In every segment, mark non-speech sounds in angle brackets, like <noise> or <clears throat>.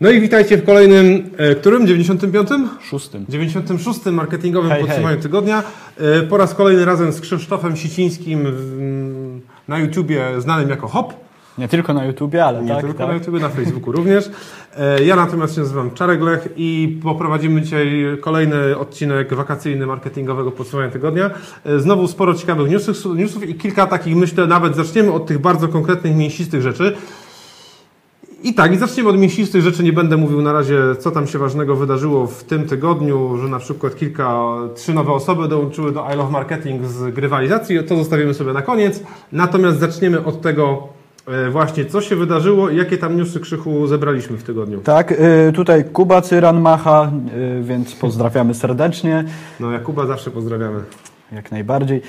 No i witajcie w kolejnym, e, którym? 95? Szóstym. 96. marketingowym Hej, podsumowaniu hej. tygodnia. E, Po raz kolejny razem z Krzysztofem Sicińskim w- na YouTubie znanym jako Hop. Nie tylko na YouTubie, ale Nie tak, tylko tak. na YouTubie, na Facebooku również. E, Ja natomiast się nazywam Czarek Lech i poprowadzimy dzisiaj kolejny odcinek wakacyjny marketingowego podsumowania tygodnia. E, Znowu sporo ciekawych newsów, newsów i kilka takich, myślę, nawet zaczniemy od tych bardzo konkretnych, mięsistych rzeczy. I tak, i zaczniemy od mięsistych rzeczy. Nie będę mówił na razie, co tam się ważnego wydarzyło w tym tygodniu, że na przykład kilka, trzy nowe osoby dołączyły do I Love Marketing z grywalizacji. To zostawimy sobie na koniec. Natomiast zaczniemy od tego e, właśnie, co się wydarzyło i jakie tam newsy Krzychu zebraliśmy w tygodniu. Tak, y, tutaj Kuba Cyran macha, y, więc pozdrawiamy serdecznie, No, Jakuba zawsze pozdrawiamy. jak najbardziej.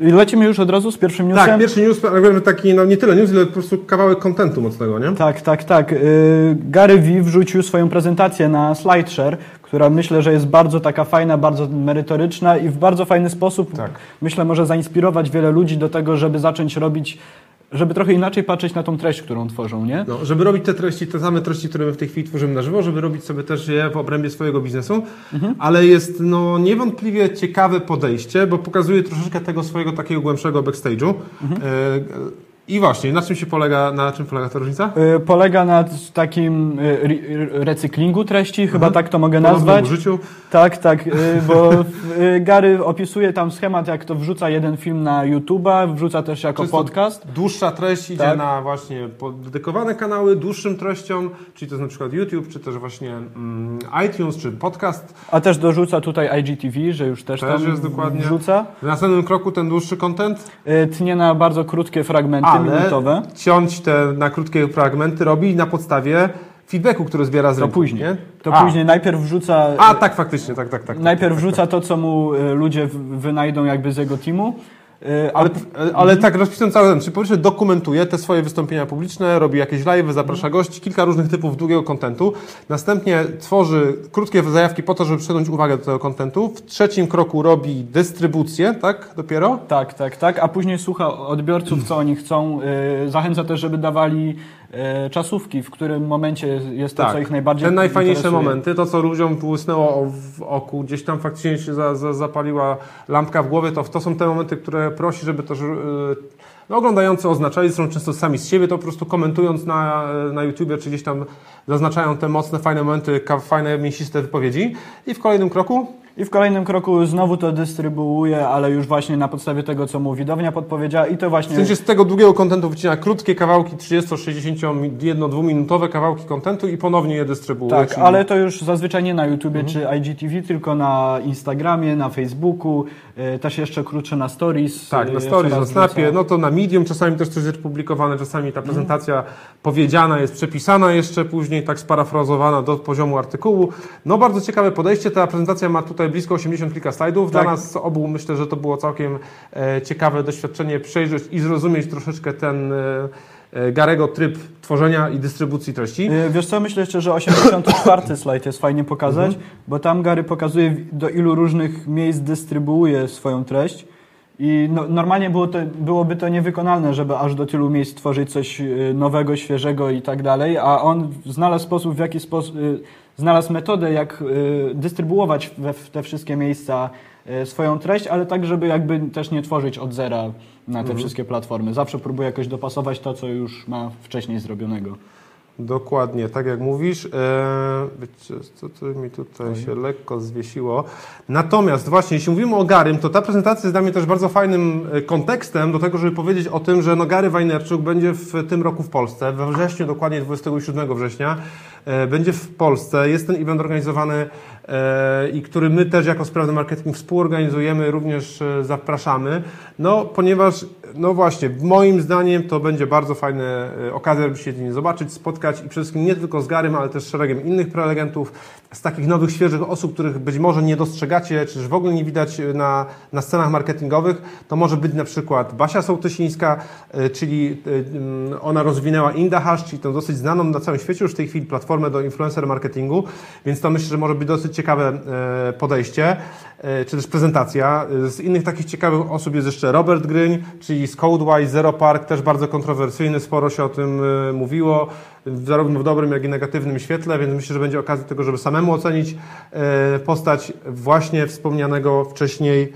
Lecimy już od razu z pierwszym newsem? Tak, pierwszy news, ale taki, no nie tyle news, ile po prostu kawałek kontentu mocnego, nie? Tak, tak, tak. Y, Gary Vee wrzucił swoją prezentację na SlideShare, która myślę, że jest bardzo taka fajna, bardzo merytoryczna i w bardzo fajny sposób Tak. myślę może zainspirować wiele ludzi do tego, żeby zacząć robić, żeby trochę inaczej patrzeć na tą treść, którą tworzą, nie? No, żeby robić te treści, te same treści, które my w tej chwili tworzymy na żywo, żeby robić sobie też je w obrębie swojego biznesu, ale jest no, niewątpliwie ciekawe podejście, bo pokazuje troszeczkę tego swojego takiego głębszego backstage'u. E, I właśnie, na czym się polega, na czym polega ta różnica? Y, Polega na takim y, re- recyklingu treści, chyba tak to mogę Ponownym nazwać. użyciu. Tak, tak, y, <laughs> bo y, Gary opisuje tam schemat, jak to wrzuca jeden film na YouTube'a, wrzuca też jako Czysto podcast. Dłuższa treść idzie Tak. na właśnie dedykowane kanały, dłuższym treściom, czyli to jest na przykład YouTube, czy też właśnie mm, iTunes, czy podcast. A też dorzuca tutaj IGTV, że już też, Też tam jest dokładnie. wrzuca. W następnym kroku ten dłuższy content, Y, Tnie na bardzo krótkie fragmenty ale minutowe. ciąć te na krótkie fragmenty robi na podstawie feedbacku, który zbiera z To rynku. później. Nie? To A. później najpierw wrzuca. A, tak, faktycznie, tak, tak, tak. najpierw tak, wrzuca to, co mu y, ludzie wynajdą jakby z jego teamu. Y, Ale, ale tak, rozpisując cały ten, czy po pierwsze dokumentuje te swoje wystąpienia publiczne, robi jakieś live, zaprasza gości, kilka różnych typów długiego kontentu. Następnie tworzy krótkie zajawki po to, żeby przyciągnąć uwagę do tego kontentu. W trzecim kroku robi dystrybucję, tak, dopiero? Tak, tak, tak. A później słucha odbiorców, co oni chcą. y, Zachęca też, żeby dawali czasówki, w którym momencie jest to, co ich najbardziej Tak. Te najfajniejsze interesuje. momenty, to co ludziom błysnęło w oku, gdzieś tam faktycznie się za, za, zapaliła lampka w głowie, to, to są te momenty, które prosi, żeby też yy, no, oglądający oznaczali, są często sami z siebie, to po prostu komentując na, na YouTubie, czy gdzieś tam zaznaczają te mocne, fajne momenty, fajne, mięsiste wypowiedzi. I w kolejnym kroku I w kolejnym kroku znowu to dystrybuuje, ale już właśnie na podstawie tego, co mu widownia podpowiedziała i to W właśnie... sensie z tego długiego kontentu wycina krótkie kawałki, 30, 60, 1, 2 minutowe kawałki kontentu i ponownie je dystrybuuje. Tak, czyli- ale to już zazwyczaj nie na YouTubie Mhm. czy IGTV, tylko na Instagramie, na Facebooku, y, też jeszcze krótsze na Stories. Tak, na jeszcze stories, na snapie, no to na Medium czasami też coś jest publikowane, czasami Mhm. ta prezentacja powiedziana jest przepisana jeszcze później, tak sparafrazowana do poziomu artykułu. No bardzo ciekawe podejście, ta prezentacja ma tutaj blisko 80 kilka slajdów. Dla Tak. nas obu myślę, że to było całkiem e, ciekawe doświadczenie przejrzeć i zrozumieć troszeczkę ten e, e, Garego tryb tworzenia i dystrybucji treści. Wiesz co, myślę jeszcze, że 84 slajd jest fajnie pokazać, Mhm. bo tam Gary pokazuje do ilu różnych miejsc dystrybuuje swoją treść i no, normalnie było to, byłoby to niewykonalne, żeby aż do tylu miejsc tworzyć coś nowego, świeżego i tak dalej, a on znalazł sposób, w jaki sposób, znalazł metodę, jak y, dystrybuować we, w te wszystkie miejsca y, swoją treść, ale tak, żeby jakby też nie tworzyć od zera na te Mhm. wszystkie platformy. Zawsze próbuje jakoś dopasować to, co już ma wcześniej zrobionego. Dokładnie, tak jak mówisz. Eee, wiecie, co tu mi tutaj się lekko zwiesiło. Natomiast właśnie, jeśli mówimy o Garym, to ta prezentacja jest dla mnie też bardzo fajnym e, kontekstem do tego, żeby powiedzieć o tym, że no Gary Wajnerczuk będzie w tym roku w Polsce, we wrześniu, dokładnie 27 września, e, będzie w Polsce. Jest ten event organizowany e, i który my też jako Sprawny Marketing współorganizujemy, również e, zapraszamy. No, ponieważ, no właśnie, moim zdaniem to będzie bardzo fajna e, okazja, żeby się z nim zobaczyć, spotkać i przede wszystkim nie tylko z Garym, ale też szeregiem innych prelegentów, z takich nowych, świeżych osób, których być może nie dostrzegacie, czy też w ogóle nie widać e, na, na scenach marketingowych. To może być na przykład Basia Sołtysińska, czyli mm, ona rozwinęła Indahash, czyli tą dosyć znaną na całym świecie już w tej chwili platformę do influencer marketingu, więc to myślę, że może być dosyć ciekawe e, podejście, e, czy też prezentacja. Z innych takich ciekawych osób jest jeszcze Robert Gryń, czyli z Codewise, Zero Park, też bardzo kontrowersyjny, sporo się o tym e, mówiło. zarówno w dobrym, jak i negatywnym świetle, więc myślę, że będzie okazja do tego, żeby samemu ocenić postać właśnie wspomnianego wcześniej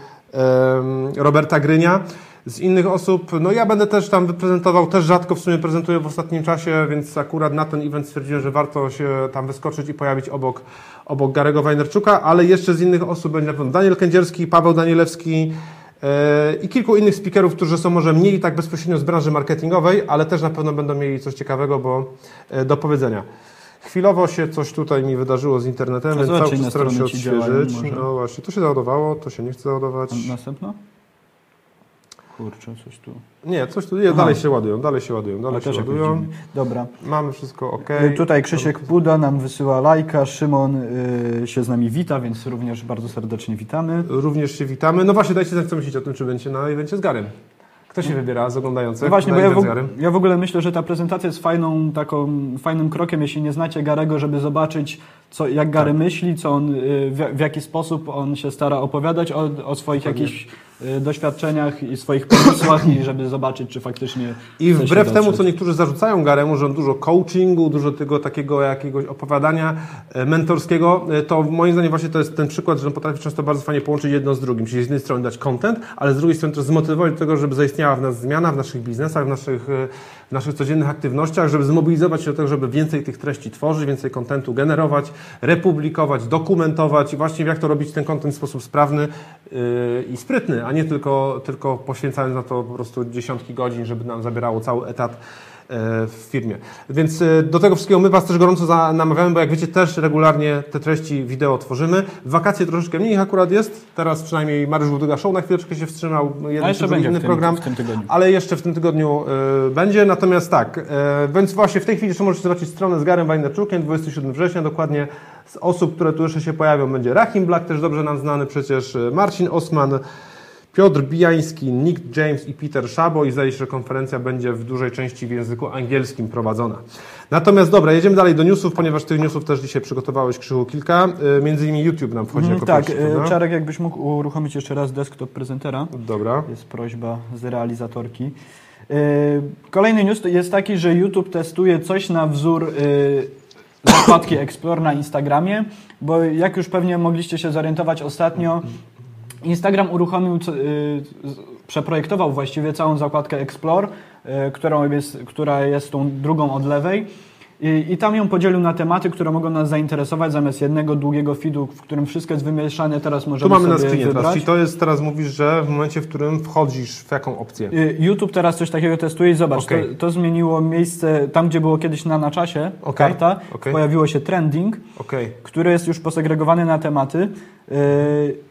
Roberta Grynia. Z innych osób, no ja będę też tam wyprezentował, też rzadko w sumie prezentuję w ostatnim czasie, więc akurat na ten event stwierdziłem, że warto się tam wyskoczyć i pojawić obok, obok Garego Wajnerczuka, ale jeszcze z innych osób będzie na pewno Daniel Kędzierski, Paweł Danielewski, e, i kilku innych speakerów, którzy są może mniej tak bezpośrednio z branży marketingowej, ale też na pewno będą mieli coś ciekawego bo, e, do powiedzenia. Chwilowo się coś tutaj mi wydarzyło z internetem, To więc cały czas staram się działają odświeżyć. może. No właśnie, to się załadowało, to się nie chce załadować. Następna? Kurczę, coś tu. Nie, coś tu, nie, Aha. dalej się ładują, dalej się ładują, Ale dalej się ładują. Dobra. Mamy wszystko ok. Tutaj Krzysiek Puda nam wysyła lajka, Szymon y, się z nami wita, więc również bardzo serdecznie witamy. Również się witamy. No właśnie, dajcie znać, co myślicie o tym, czy będzie na evencie z Garem. Kto się wybiera z oglądających No właśnie, bo ja w, ja w ogóle myślę, że ta prezentacja jest fajną, taką, fajnym krokiem, jeśli nie znacie Garego, żeby zobaczyć, co, jak Gary Tak. myśli, co on, y, w, w jaki sposób on się stara opowiadać o, o swoich jakichś y, doświadczeniach i swoich pomysłach i żeby zobaczyć, czy faktycznie I wbrew temu, co niektórzy zarzucają Garemu, że on dużo coachingu, dużo tego takiego jakiegoś opowiadania e, mentorskiego, e, to moim zdaniem właśnie to jest ten przykład, że on potrafi często bardzo fajnie połączyć jedno z drugim. Czyli z jednej strony dać content, ale z drugiej strony też zmotywować do tego, żeby zaistniała w nas zmiana w naszych biznesach, w naszych, e, w naszych codziennych aktywnościach, żeby zmobilizować się do tego, żeby więcej tych treści tworzyć, więcej kontentu generować, republikować, dokumentować i właśnie jak to robić ten content w sposób sprawny yy, i sprytny, a nie tylko, tylko poświęcając na to po prostu dziesiątki godzin, żeby nam zabierało cały etat w firmie. Więc e, do tego wszystkiego my Was też gorąco namawiamy, bo jak wiecie też regularnie te treści wideo tworzymy. Wakacje troszeczkę mniej akurat jest. Teraz przynajmniej Mariusz Budyga Show na chwileczkę się wstrzymał. Jeden A jeszcze czy inny w tym, program. w tym tygodniu. Ale jeszcze w tym tygodniu e, będzie. Natomiast tak, e, więc właśnie w tej chwili jeszcze możecie zobaczyć stronę z Garem Wajnerczukiem, 27 września, dokładnie z osób, które tu jeszcze się pojawią, będzie Rahim Black, też dobrze nam znany przecież, Marcin Osman, Piotr Bijański, Nick James i Peter Szabo i zdaje się, że konferencja będzie w dużej części w języku angielskim prowadzona. Natomiast dobra, jedziemy dalej do newsów, ponieważ tych newsów też dzisiaj przygotowałeś Krzychu kilka. E, Między innymi YouTube nam wchodzi Mhm, jako tak, pierwszy, prawda? Czarek, jakbyś mógł uruchomić jeszcze raz desktop prezentera. Dobra. Jest prośba z realizatorki. Yy, Kolejny news to jest taki, że YouTube testuje coś na wzór zakładki Explore na Instagramie, bo jak już pewnie mogliście się zorientować ostatnio, Instagram uruchomił, z- przeprojektował właściwie całą zakładkę Explore, yy, którą jest, która jest tą drugą od lewej. I, I tam ją podzielił na tematy, które mogą nas zainteresować, zamiast jednego długiego feedu, w którym wszystko jest wymieszane, teraz Tu możemy mamy na screenie teraz, wybrać. czyli to jest, teraz mówisz, że w momencie, w którym wchodzisz w jaką opcję? Y, YouTube teraz coś takiego testuje i zobacz, Okej. to, to zmieniło miejsce, tam gdzie było kiedyś na na czasie Okej, karta, okej. pojawiło się trending, który jest już posegregowany na tematy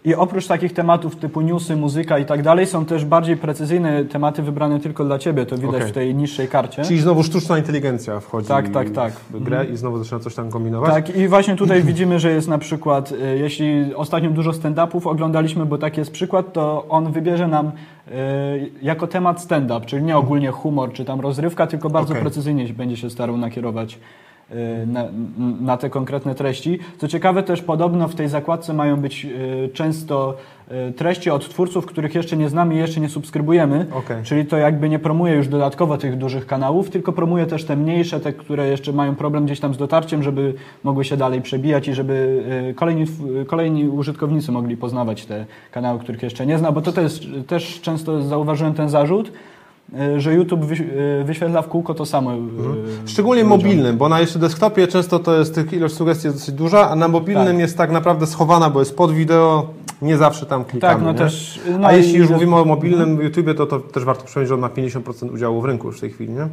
i oprócz takich tematów typu newsy, muzyka i tak dalej, są też bardziej precyzyjne tematy wybrane tylko dla Ciebie, to widać Okej. w tej niższej karcie. Czyli znowu sztuczna inteligencja wchodzi Tak, tak, tak. w grę i znowu zaczyna coś tam kombinować. Tak, i właśnie tutaj <clears throat> widzimy, że jest na przykład, y, jeśli ostatnio dużo stand-upów oglądaliśmy, bo taki jest przykład, to on wybierze nam y, jako temat stand-up, czyli nie ogólnie humor czy tam rozrywka, tylko bardzo Okej. precyzyjnie będzie się starał nakierować na, na te konkretne treści. Co ciekawe też podobno w tej zakładce mają być y, często y, treści od twórców, których jeszcze nie znamy i jeszcze nie subskrybujemy. Okej. Czyli to jakby nie promuje już dodatkowo tych dużych kanałów, tylko promuje też te mniejsze, te, które jeszcze mają problem gdzieś tam z dotarciem, żeby mogły się dalej przebijać i żeby kolejni, kolejni użytkownicy mogli poznawać te kanały, których jeszcze nie zna, bo to też, też często zauważyłem ten zarzut, że YouTube e, wyświetla w kółko to samo. e, Szczególnie ludziom. mobilnym, bo na jeszcze desktopie często to jest tych ilość sugestii jest dosyć duża, a na mobilnym Tak. jest tak naprawdę schowana, bo jest pod wideo, nie zawsze tam klikamy. Tak, no nie? też. No a jeśli już mówimy o mobilnym YouTubie, to, to też warto przypomnieć, że on ma 50% udziału w rynku już w tej chwili, nie?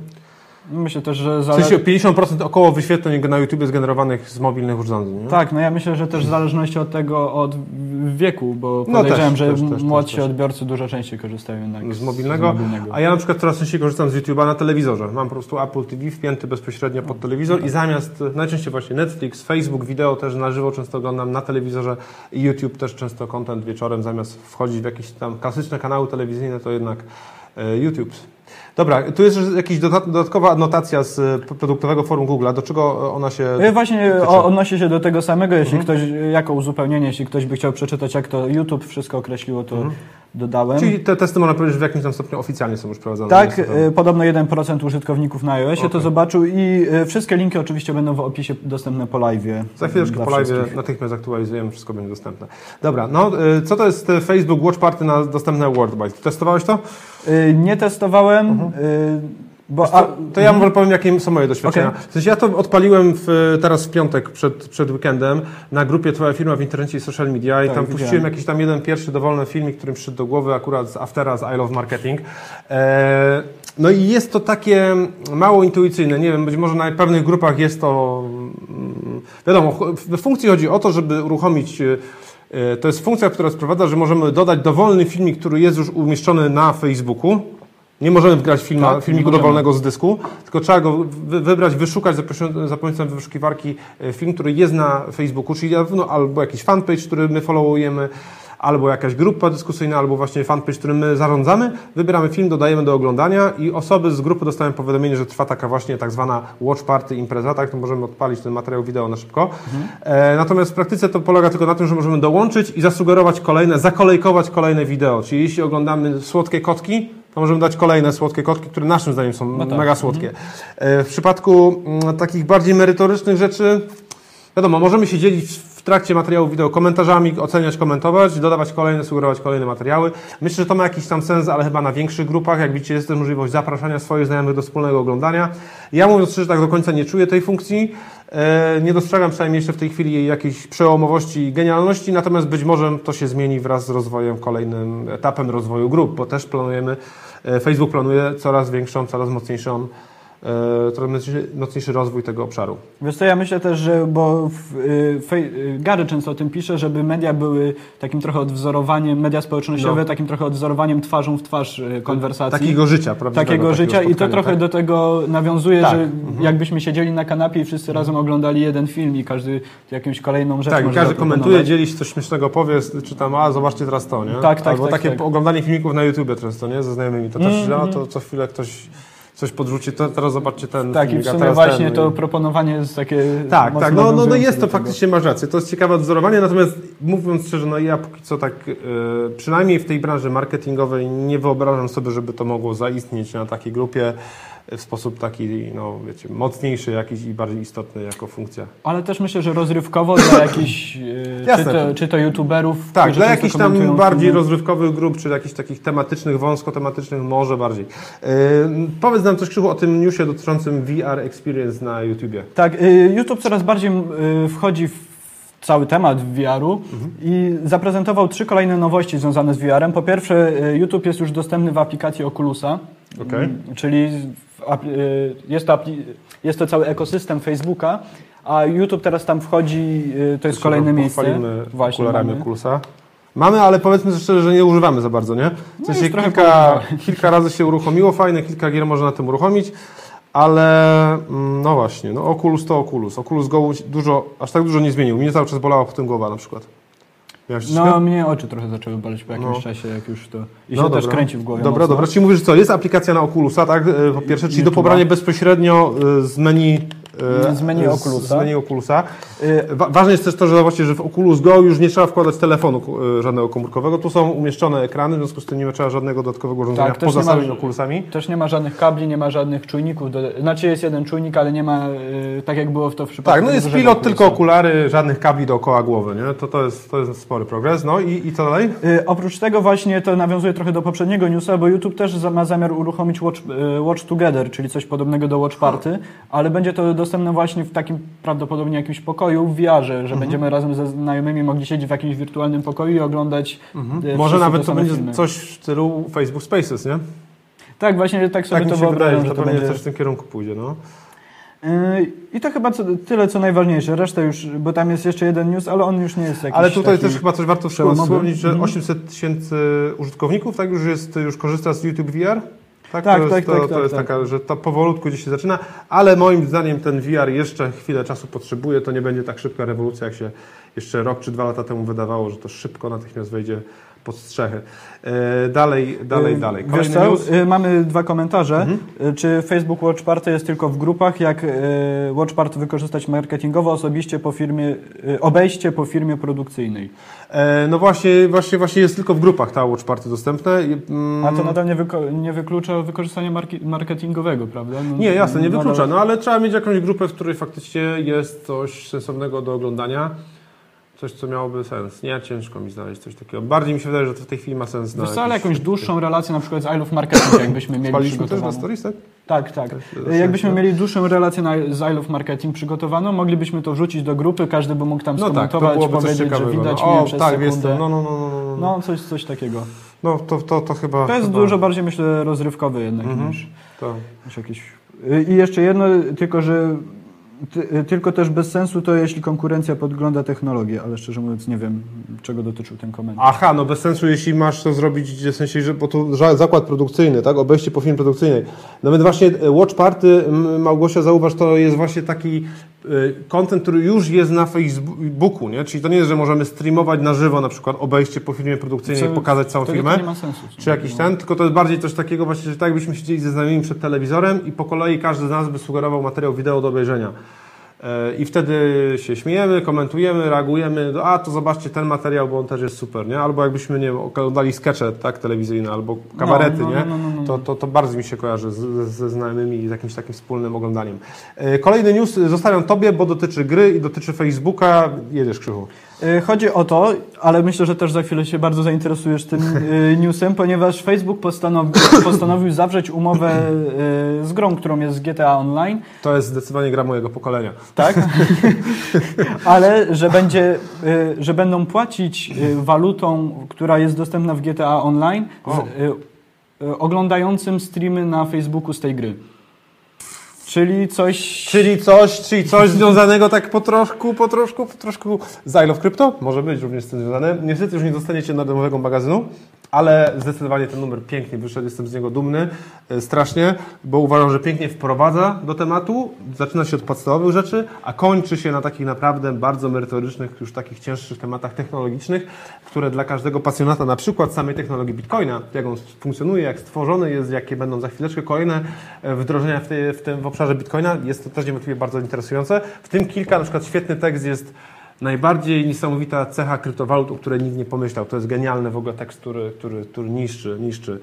Myślę też, że W zale... sensie 50% około wyświetleń na YouTubie zgenerowanych z mobilnych urządzeń, nie? Tak, no ja myślę, że też w zależności od tego, od wieku, bo No podejrzewam, że też, też, młodsi też. odbiorcy dużo częściej korzystają jednak z mobilnego, a ja na przykład coraz częściej korzystam z YouTube'a na telewizorze. Mam po prostu Apple TV wpięty bezpośrednio pod telewizor i zamiast, najczęściej właśnie Netflix, Facebook, wideo też na żywo często oglądam na telewizorze i YouTube też często content wieczorem, zamiast wchodzić w jakieś tam klasyczne kanały telewizyjne, to jednak e, YouTube. Dobra, tu jest jakaś dodat- dodatkowa adnotacja z e, produktowego forum Google'a. Do czego ona się... Ja Właśnie odnosi się do tego samego, jeśli Mhm. ktoś, jako uzupełnienie, jeśli ktoś by chciał przeczytać, jak to YouTube wszystko określiło, to, dodałem. Czyli te testy można powiedzieć, w jakimś tam stopniu oficjalnie są już prowadzone. Tak, to- y, podobno 1% użytkowników na iOSie to Okej. zobaczył i y, wszystkie linki oczywiście będą w opisie dostępne po live. Za chwileczkę po live natychmiast aktualizujemy, wszystko będzie dostępne. Dobra, no y, co to jest Facebook Watch Party na dostępne Worldbyte? Testowałeś to? Nie testowałem, y, bo... To, to ja może powiem, jakie są moje doświadczenia. Okej. W sensie ja to odpaliłem w, teraz w piątek przed, przed weekendem na grupie Twoja firma w internecie i social media i Tak, tam widziałem. puściłem jakiś tam jeden pierwszy dowolny filmik, który mi przyszedł do głowy akurat z Aftera, z I Love Marketing. E, no i jest to takie mało intuicyjne. Nie wiem, być może na pewnych grupach jest to... mm, Wiadomo, we funkcji chodzi o to, żeby uruchomić... e, To jest funkcja, która sprowadza, że możemy dodać dowolny filmik, który jest już umieszczony na Facebooku. Nie możemy wgrać filma, Tak, filmiku dowolnego z dysku, tylko trzeba go wy, wybrać, wyszukać za, pomocą wyszukiwarki e, film, który jest na Facebooku, czyli no, albo jakiś fanpage, który my followujemy, albo jakaś grupa dyskusyjna, albo właśnie fanpage, którym my zarządzamy. Wybieramy film, dodajemy do oglądania i osoby z grupy dostają powiadomienie, że trwa taka właśnie tak zwana watch party impreza, tak, to możemy odpalić ten materiał wideo na szybko. E, natomiast w praktyce to polega tylko na tym, że możemy dołączyć i zasugerować kolejne, zakolejkować kolejne wideo, czyli jeśli oglądamy słodkie kotki, to możemy dać kolejne słodkie kotki, które naszym zdaniem są No tak. mega słodkie. E, W przypadku mm, takich bardziej merytorycznych rzeczy, wiadomo, możemy się dzielić w trakcie materiału wideo komentarzami, oceniać, komentować, dodawać kolejne, sugerować kolejne materiały. Myślę, że to ma jakiś tam sens, ale chyba na większych grupach, jak widzicie, jest też możliwość zapraszania swoich znajomych do wspólnego oglądania. Ja mówiąc szczerze, tak do końca nie czuję tej funkcji. E, Nie dostrzegam przynajmniej jeszcze w tej chwili jakiejś przełomowości i genialności, natomiast być może to się zmieni wraz z rozwojem, kolejnym etapem rozwoju grup, bo też planujemy, e, Facebook planuje coraz większą, coraz mocniejszą, coraz mocniejszy- mocniejszy rozwój tego obszaru. Wiesz co, ja myślę też, że bo y, y, Gary często o tym pisze, żeby media były takim trochę odwzorowaniem, media społecznościowe, No. takim trochę odwzorowaniem twarzą w twarz y, konwersacji. Takiego życia, prawda? Takiego życia i to trochę do tego nawiązuje, Tak. że Mhm. jakbyśmy siedzieli na kanapie i wszyscy razem oglądali jeden film i każdy jakąś kolejną rzecz Tak, może każdy komentuje, dzieli się coś śmiesznego, powie, czy tam, a zobaczcie teraz to, nie? Tak, tak, Albo tak, takie tak. oglądanie filmików na YouTubie często, nie? Ze znajomymi. To też, Mm, a mm. to co chwilę ktoś coś podrzuci, to teraz zobaczcie ten Tak, i filmik, w a sumie właśnie ten, to i- proponowanie jest takie Tak, tak, no, no, no jest to faktycznie, masz rację, to jest ciekawe odzorowanie, natomiast mówiąc szczerze, no ja póki co tak, e, przynajmniej w tej branży marketingowej nie wyobrażam sobie, żeby to mogło zaistnieć na takiej grupie w sposób taki, no wiecie, mocniejszy jakiś i bardziej istotny jako funkcja. Ale też myślę, że rozrywkowo dla <coughs> jakichś, yy, czy, to, czy to youtuberów, Tak, dla jakichś tam bardziej filmy. rozrywkowych grup, czy jakichś takich tematycznych, wąsko-tematycznych, może bardziej. Yy, powiedz nam coś, Krzychu, o tym newsie dotyczącym VR Experience na YouTubie. Tak, y, YouTube coraz bardziej y, wchodzi w cały temat VR-u i zaprezentował trzy kolejne nowości związane z VR-em. Po pierwsze, YouTube jest już dostępny w aplikacji Oculusa, Okej. Mm, czyli y, jest, to jest to cały ekosystem Facebooka, a YouTube teraz tam wchodzi, y, to jest kolejne miejsce. Właśnie okularami mamy. Oculusa. Mamy, ale powiedzmy szczerze, że nie używamy za bardzo, nie? W No sensie trochę kilka, <laughs> kilka razy się uruchomiło, fajne, kilka gier można na tym uruchomić, ale mm, no właśnie, no Oculus to Oculus. Oculus Go dużo, aż tak dużo nie zmienił. Mnie cały czas bolała po tym głowa na przykład. Miałeś No, mnie oczy trochę zaczęły boleć po jakimś No. czasie, jak już to... I No się też dobra. kręci w głowie Dobra, mocno. dobra. Czyli mówisz, co, jest aplikacja na Oculusa, tak? e, Po pierwsze, czyli do pobrania bezpośrednio e, z menu Z menu Oculusa. Z menu Oculusa. E, wa- Ważne jest też to, że właśnie, że w Oculus Go już nie trzeba wkładać telefonu e, żadnego komórkowego. Tu są umieszczone ekrany, w związku z tym nie trzeba żadnego dodatkowego urządzenia Tak, poza nie ma- samymi Oculusami. Też nie ma żadnych kabli, nie ma żadnych czujników. Do... Znaczy jest jeden czujnik, ale nie ma, tak jak było w to w przypadku... Tak, no jest pilot, Oculusa. tylko okulary, żadnych kabli dookoła głowy, nie? To, to, jest, to jest spory progres. No i, i co dalej? Oprócz tego właśnie to nawiązuje trochę do poprzedniego newsa, bo YouTube też ma zamiar uruchomić Watch, Watch Together, czyli coś podobnego do Watch Party, ale będzie to dostępne właśnie w takim prawdopodobnie jakimś pokoju w Mhm. że będziemy razem ze znajomymi mogli siedzieć w jakimś wirtualnym pokoju i oglądać y, Mhm. Może nawet to będzie filmy. coś w stylu Facebook Spaces, nie? Tak, właśnie tak sobie Tak to się wydaje, wyobrażam, że to to pewnie będzie... coś w tym kierunku pójdzie, no. Yy, I to chyba co, tyle, co najważniejsze. Resztę już, bo tam jest jeszcze jeden news, ale on już nie jest jakiś Ale tutaj też chyba coś warto wspomnieć, że Mhm. 800 tysięcy użytkowników, tak już jest, już korzysta z YouTube VR? Tak, Tak, to jest, tak, to, tak, to tak, jest tak. taka, że to powolutku gdzieś się zaczyna, ale moim zdaniem ten VR jeszcze chwilę czasu potrzebuje, to nie będzie tak szybka rewolucja, jak się jeszcze rok czy dwa lata temu wydawało, że to szybko natychmiast wejdzie pod strzechy. E, dalej, dalej, Y, dalej. Kolejny co? news. Y, Mamy dwa komentarze. Mhm. Czy Facebook Watch Party jest tylko w grupach? Jak Watch Party wykorzystać marketingowo, osobiście po firmie, obejście po firmie produkcyjnej? E, no właśnie, właśnie, właśnie jest tylko w grupach ta Watch Party dostępne. I, mm, A to nadal nie, wyko- nie wyklucza wykorzystania marketingowego, prawda? No, Nie, jasne, nie nadal- wyklucza, no ale trzeba mieć jakąś grupę, w której faktycznie jest coś sensownego do oglądania. Coś, co miałoby sens. Nie, ciężko mi znaleźć coś takiego. Bardziej mi się wydaje, że to w tej chwili ma sens Wiesz na co, ale jakiś- jakąś dłuższą relację na przykład z I Love Marketing, jakbyśmy mieli Spaliśmy też na stories, tak? Tak, tak. Y, Jakbyśmy no. mieli dłuższą relację na, z I Love Marketing przygotowaną, moglibyśmy to wrzucić do grupy, każdy by mógł tam No tak, to skomentować, coś powiedzieć, że widać no. mnie O, przez tak, sekundę. jest to. No, no, no, no, no. no. No, coś, coś takiego. no to, to, to chyba... To jest chyba, dużo bardziej, myślę, rozrywkowy jednak Mhm. niż, To. niż jakieś... Y, I jeszcze jedno, tylko że ty, tylko też bez sensu to jeśli konkurencja podgląda technologię, ale szczerze mówiąc nie wiem, czego dotyczył ten komentarz. Aha, no bez sensu, jeśli masz to zrobić, w sensie, że bo to zakład produkcyjny, tak, obejście po firmie produkcyjnej. Nawet właśnie e, Watch Party, Małgosia, zauważ, to jest właśnie taki content, który już jest na Facebooku, nie? Czyli to nie jest, że możemy streamować na żywo na przykład obejście po firmie produkcyjnej, Co- pokazać całą firmę. Nie ma sensu. Czy jakiś ten, tylko to jest bardziej coś takiego właśnie, że tak jakbyśmy siedzieli ze znajomymi przed telewizorem i po kolei każdy z nas by sugerował materiał wideo do obejrzenia. E, I wtedy się śmiejemy, komentujemy, reagujemy, a to zobaczcie ten materiał, bo on też jest super, nie? Albo jakbyśmy, nie oglądali skecze, tak, telewizyjne, albo kabarety, no, nie? no, no, no, no. To, to, to bardzo mi się kojarzy z, ze znajomymi i z jakimś takim wspólnym oglądaniem. E, Kolejny news zostawiam Tobie, bo dotyczy gry i dotyczy Facebooka. Jedziesz, Krzychu. Y, Chodzi o to, ale myślę, że też za chwilę się bardzo zainteresujesz tym y, <laughs> newsem, ponieważ Facebook postanowił, <coughs> postanowił zawrzeć umowę y, z grą, którą jest GTA Online, To jest zdecydowanie gra mojego pokolenia. tak? <laughs> <laughs> ale że, będzie, że będą płacić walutą, która jest dostępna w GTA Online, z, oglądającym streamy na Facebooku z tej gry. Czyli coś... Czyli coś, czyli coś związanego tak po troszku, po troszku, po troszku z I Love Crypto? Może być również z tym związane. Niestety już nie dostaniecie darmowego magazynu, ale zdecydowanie ten numer pięknie wyszedł, jestem z niego dumny, e, strasznie, bo uważam, że pięknie wprowadza do tematu, zaczyna się od podstawowych rzeczy, a kończy się na takich naprawdę bardzo merytorycznych, już takich cięższych tematach technologicznych, które dla każdego pasjonata, na przykład samej technologii Bitcoina, jak on funkcjonuje, jak stworzony jest, jakie będą za chwileczkę kolejne e, wdrożenia w, tej, w tym w obszarze Bitcoina, jest to też niewątpliwie bardzo interesujące. W tym kilka, na przykład świetny tekst jest Najbardziej niesamowita cecha kryptowalut, o której nikt nie pomyślał. To jest genialny w ogóle tekst, który, który, który niszczy, niszczy.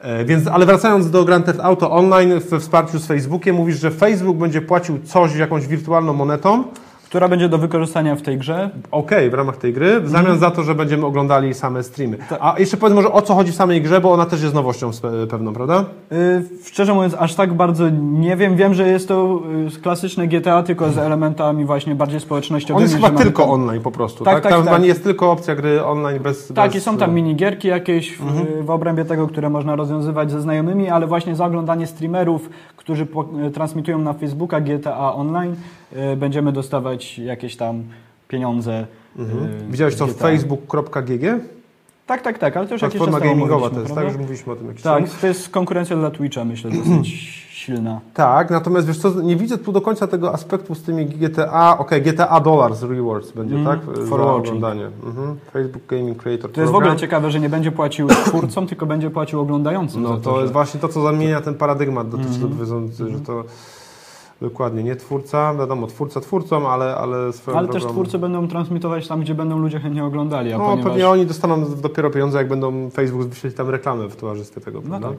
E, więc, ale wracając do Grand Theft Auto Online we wsparciu z Facebookiem, mówisz, że Facebook będzie płacił coś jakąś wirtualną monetą, która będzie do wykorzystania w tej grze. okej, w ramach tej gry, w zamian za to, że będziemy oglądali same streamy. Tak. A jeszcze powiedz może o co chodzi w samej grze, bo ona też jest nowością pewną, prawda? Y, Szczerze mówiąc, aż tak bardzo nie wiem. Wiem, że jest to y, klasyczne GTA, tylko z elementami właśnie bardziej On społecznościowymi. jest że chyba tylko tam- online po prostu, Tak, tak? tak, Tam tak. nie jest tylko opcja gry online bez... Tak, bez, i są tam minigierki jakieś w, Mhm. w obrębie tego, które można rozwiązywać ze znajomymi, ale właśnie za oglądanie streamerów, którzy y, transmitują na Facebooka GTA Online, y, będziemy dostawać jakieś tam pieniądze. Mhm. y, Widziałeś to GTA. facebook.gg? Tak, tak, tak, ale to już Platforma temu gamingowa to jest, tak? prawda? Już mówiliśmy o tym jakiś Tak, czas. to jest konkurencja dla Twitcha, myślę, dosyć <clears throat> silna. Tak, natomiast wiesz co, nie widzę tu do końca tego aspektu z tymi GTA, okej, GTA Dollars Rewards będzie, Mhm, tak? for Za oglądanie. Mhm. Facebook Gaming Creator To jest w Program. ogóle ciekawe, że nie będzie płacił <clears throat> twórcom, tylko będzie płacił oglądającym. No to to, jest że... właśnie to, co zamienia ten paradygmat dotyczący Mhm. że to dokładnie, nie twórca, wiadomo, twórca twórcą, ale, ale swoją Ale drogą... też twórcy będą transmitować tam, gdzie będą ludzie chętnie oglądali, No ponieważ... pewnie oni dostaną dopiero pieniądze, jak będą Facebook wyświetlić tam reklamę w towarzystwie tego, No prawda? tak.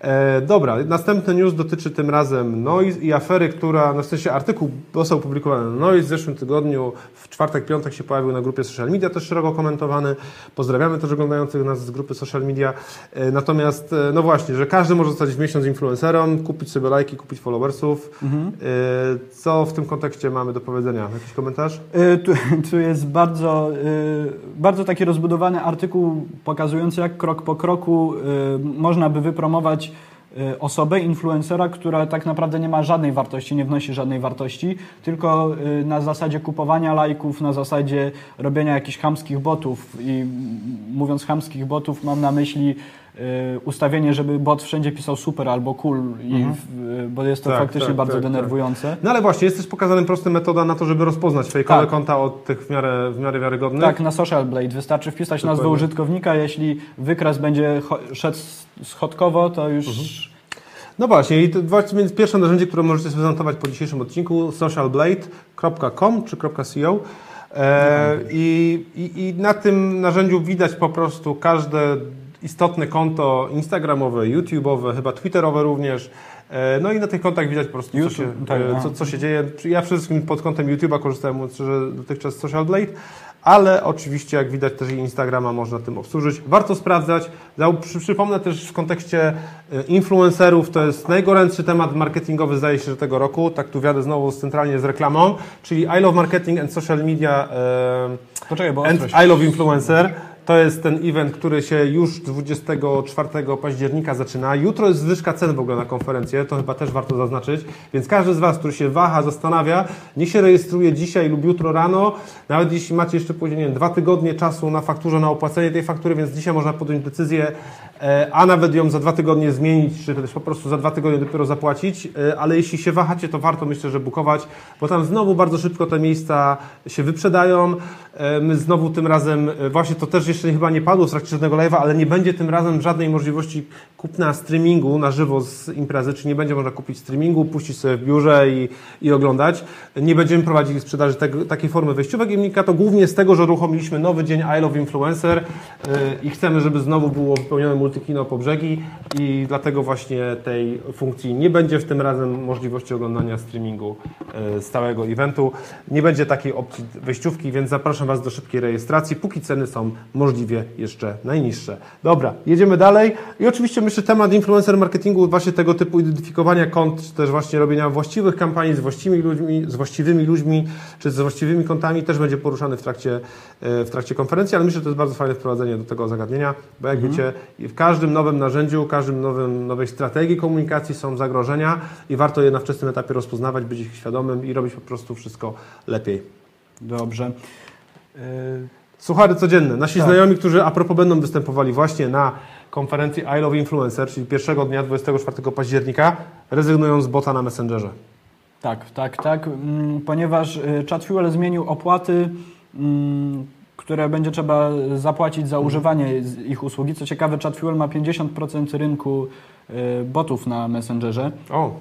E, dobra, następny news dotyczy tym razem Noise i afery, która, no w sensie artykuł został opublikowany na Noise w zeszłym tygodniu, w czwartek, piątek się pojawił na grupie social media, też szeroko komentowany. Pozdrawiamy też oglądających nas z grupy social media. E, natomiast, e, no właśnie, że każdy może zostać w miesiąc influencerem, kupić sobie lajki, kupić followersów. Mhm. E, co w tym kontekście mamy do powiedzenia? Jakiś komentarz? Y, Tu, <laughs> tu jest bardzo, y, bardzo taki rozbudowany artykuł pokazujący, jak krok po kroku y, można by wypromować y, osobę, influencera, która tak naprawdę nie ma żadnej wartości, nie wnosi żadnej wartości, tylko y, na zasadzie kupowania lajków, na zasadzie robienia jakichś chamskich botów. I mm, mówiąc chamskich botów, mam na myśli y, ustawienie, żeby bot wszędzie pisał super albo cool, i w, bo jest to Tak, faktycznie tak, bardzo tak, tak. denerwujące. No ale właśnie, jest też pokazana prosta metoda na to, żeby rozpoznać fejkowe Tak. konta od tych w miarę, w miarę wiarygodnych. Tak, na Social Blade wystarczy wpisać nazwę Dokładnie. użytkownika, jeśli wykres będzie szedł schodkowo, to już Mhm. No właśnie, i to właśnie więc pierwsze narzędzie, które możecie sprezentować po dzisiejszym odcinku, socialblade.com czy .co. E, i, i, I na tym narzędziu widać po prostu każde istotne konto instagramowe, youtube'owe, chyba twitterowe również. E, No i na tych kontach widać po prostu, co YouTube, się, tak, e, no. co, co się dzieje. Ja przede wszystkim pod kątem YouTube'a korzystałem dotychczas z Social Blade, ale oczywiście jak widać też i Instagrama można tym obsłużyć. Warto sprawdzać. Przypomnę też w kontekście e, influencerów, to jest najgorętszy temat marketingowy zdaje się, że tego roku. Tak tu wiadę znowu centralnie z reklamą, czyli I Love Marketing and Social Media Poczekaj, bo and. I Love Influencer. To jest ten event, który się już 24 października zaczyna. Jutro jest zwyżka cen w ogóle na konferencję, to chyba też warto zaznaczyć. Więc każdy z Was, który się waha, zastanawia, niech się rejestruje dzisiaj lub jutro rano. Nawet jeśli macie jeszcze później, nie wiem, dwa tygodnie czasu na fakturze, na opłacenie tej faktury, więc dzisiaj można podjąć decyzję, a nawet ją za dwa tygodnie zmienić, czy też po prostu za dwa tygodnie dopiero zapłacić. E, Ale jeśli się wahacie, to warto myślę, że bukować, bo tam znowu bardzo szybko te miejsca się wyprzedają. E, My znowu tym razem, e, właśnie to też jeszcze chyba nie padło w trakcie żadnego live'a, ale nie będzie tym razem żadnej możliwości kupna streamingu na żywo z imprezy, czy nie będzie można kupić streamingu, puścić sobie w biurze i, i oglądać. Nie będziemy prowadzili sprzedaży tego, takiej formy wejściówek i wynika to głównie z tego, że uruchomiliśmy nowy dzień I Love Influencer e, i chcemy, żeby znowu było wypełnione multikino po brzegi i dlatego właśnie tej funkcji nie będzie w tym razem możliwości oglądania streamingu e, stałego eventu. Nie będzie takiej opcji wejściówki, więc zapraszam Was do szybkiej rejestracji, póki ceny są możliwie jeszcze najniższe. Dobra, jedziemy dalej i oczywiście myślę temat influencer marketingu, właśnie tego typu identyfikowania kont, czy też właśnie robienia właściwych kampanii z właściwymi ludźmi, z właściwymi ludźmi, czy z właściwymi kontami też będzie poruszany w trakcie, e, w trakcie konferencji, ale myślę, że to jest bardzo fajne wprowadzenie do tego zagadnienia, bo jak wiecie, w każdym nowym narzędziu, każdym nowym, nowej strategii komunikacji są zagrożenia i warto je na wczesnym etapie rozpoznawać, być ich świadomym i robić po prostu wszystko lepiej. Dobrze. Y, Suchary codzienne. Nasi Tak. znajomi, którzy a propos będą występowali właśnie na konferencji I Love Influencer, czyli pierwszego dnia 24 października, rezygnują z bota na Messengerze. Tak, tak, tak, mm, ponieważ y, ChatFuel zmienił opłaty, mm, które będzie trzeba zapłacić za używanie ich usługi. Co ciekawe, ChatFuel ma 50% rynku y, botów na Messengerze. O,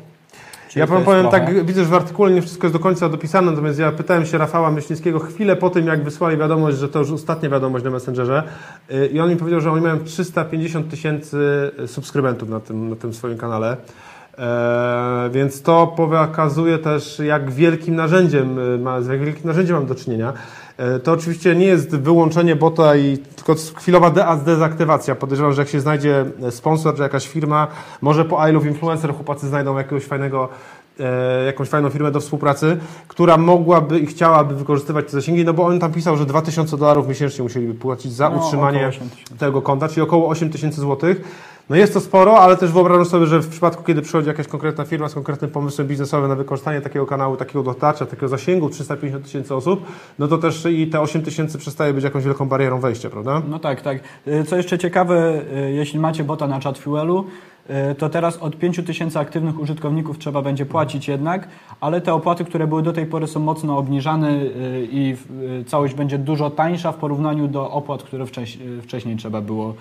Czyli ja powiem trochę. tak, widzę, że w artykule nie wszystko jest do końca dopisane, natomiast ja pytałem się Rafała Myślińskiego chwilę po tym, jak wysłali wiadomość, że to już ostatnia wiadomość na Messengerze yy, i on mi powiedział, że oni mają 350 tysięcy subskrybentów na tym, na tym swoim kanale. Eee, więc to pokazuje też, jak wielkim narzędziem, y, ma, z jak wielkim narzędziem mam do czynienia. E, To oczywiście nie jest wyłączenie bota i tylko chwilowa de- dezaktywacja. Podejrzewam, że jak się znajdzie sponsor czy jakaś firma, może po I Love Influencer chłopacy znajdą jakiegoś fajnego, e, jakąś fajną firmę do współpracy, która mogłaby i chciałaby wykorzystywać te zasięgi, no bo on tam pisał, że 2000 dolarów miesięcznie musieliby płacić za No, utrzymanie około 8 tysięcy. tego konta, czyli około 8 tysięcy złotych. No jest to sporo, ale też wyobrażam sobie, że w przypadku, kiedy przychodzi jakaś konkretna firma z konkretnym pomysłem biznesowym na wykorzystanie takiego kanału, takiego dotarcia, takiego zasięgu 350 tysięcy osób, no to też i te 8 tysięcy przestaje być jakąś wielką barierą wejścia, prawda? No tak, tak. Y, Co jeszcze ciekawe, y, jeśli macie bota na ChatFuelu, y, to teraz od 5 tysięcy aktywnych użytkowników trzeba będzie płacić jednak, ale te opłaty, które były do tej pory są mocno obniżane i całość będzie dużo tańsza w porównaniu do opłat, które wcześ, wcześniej trzeba było,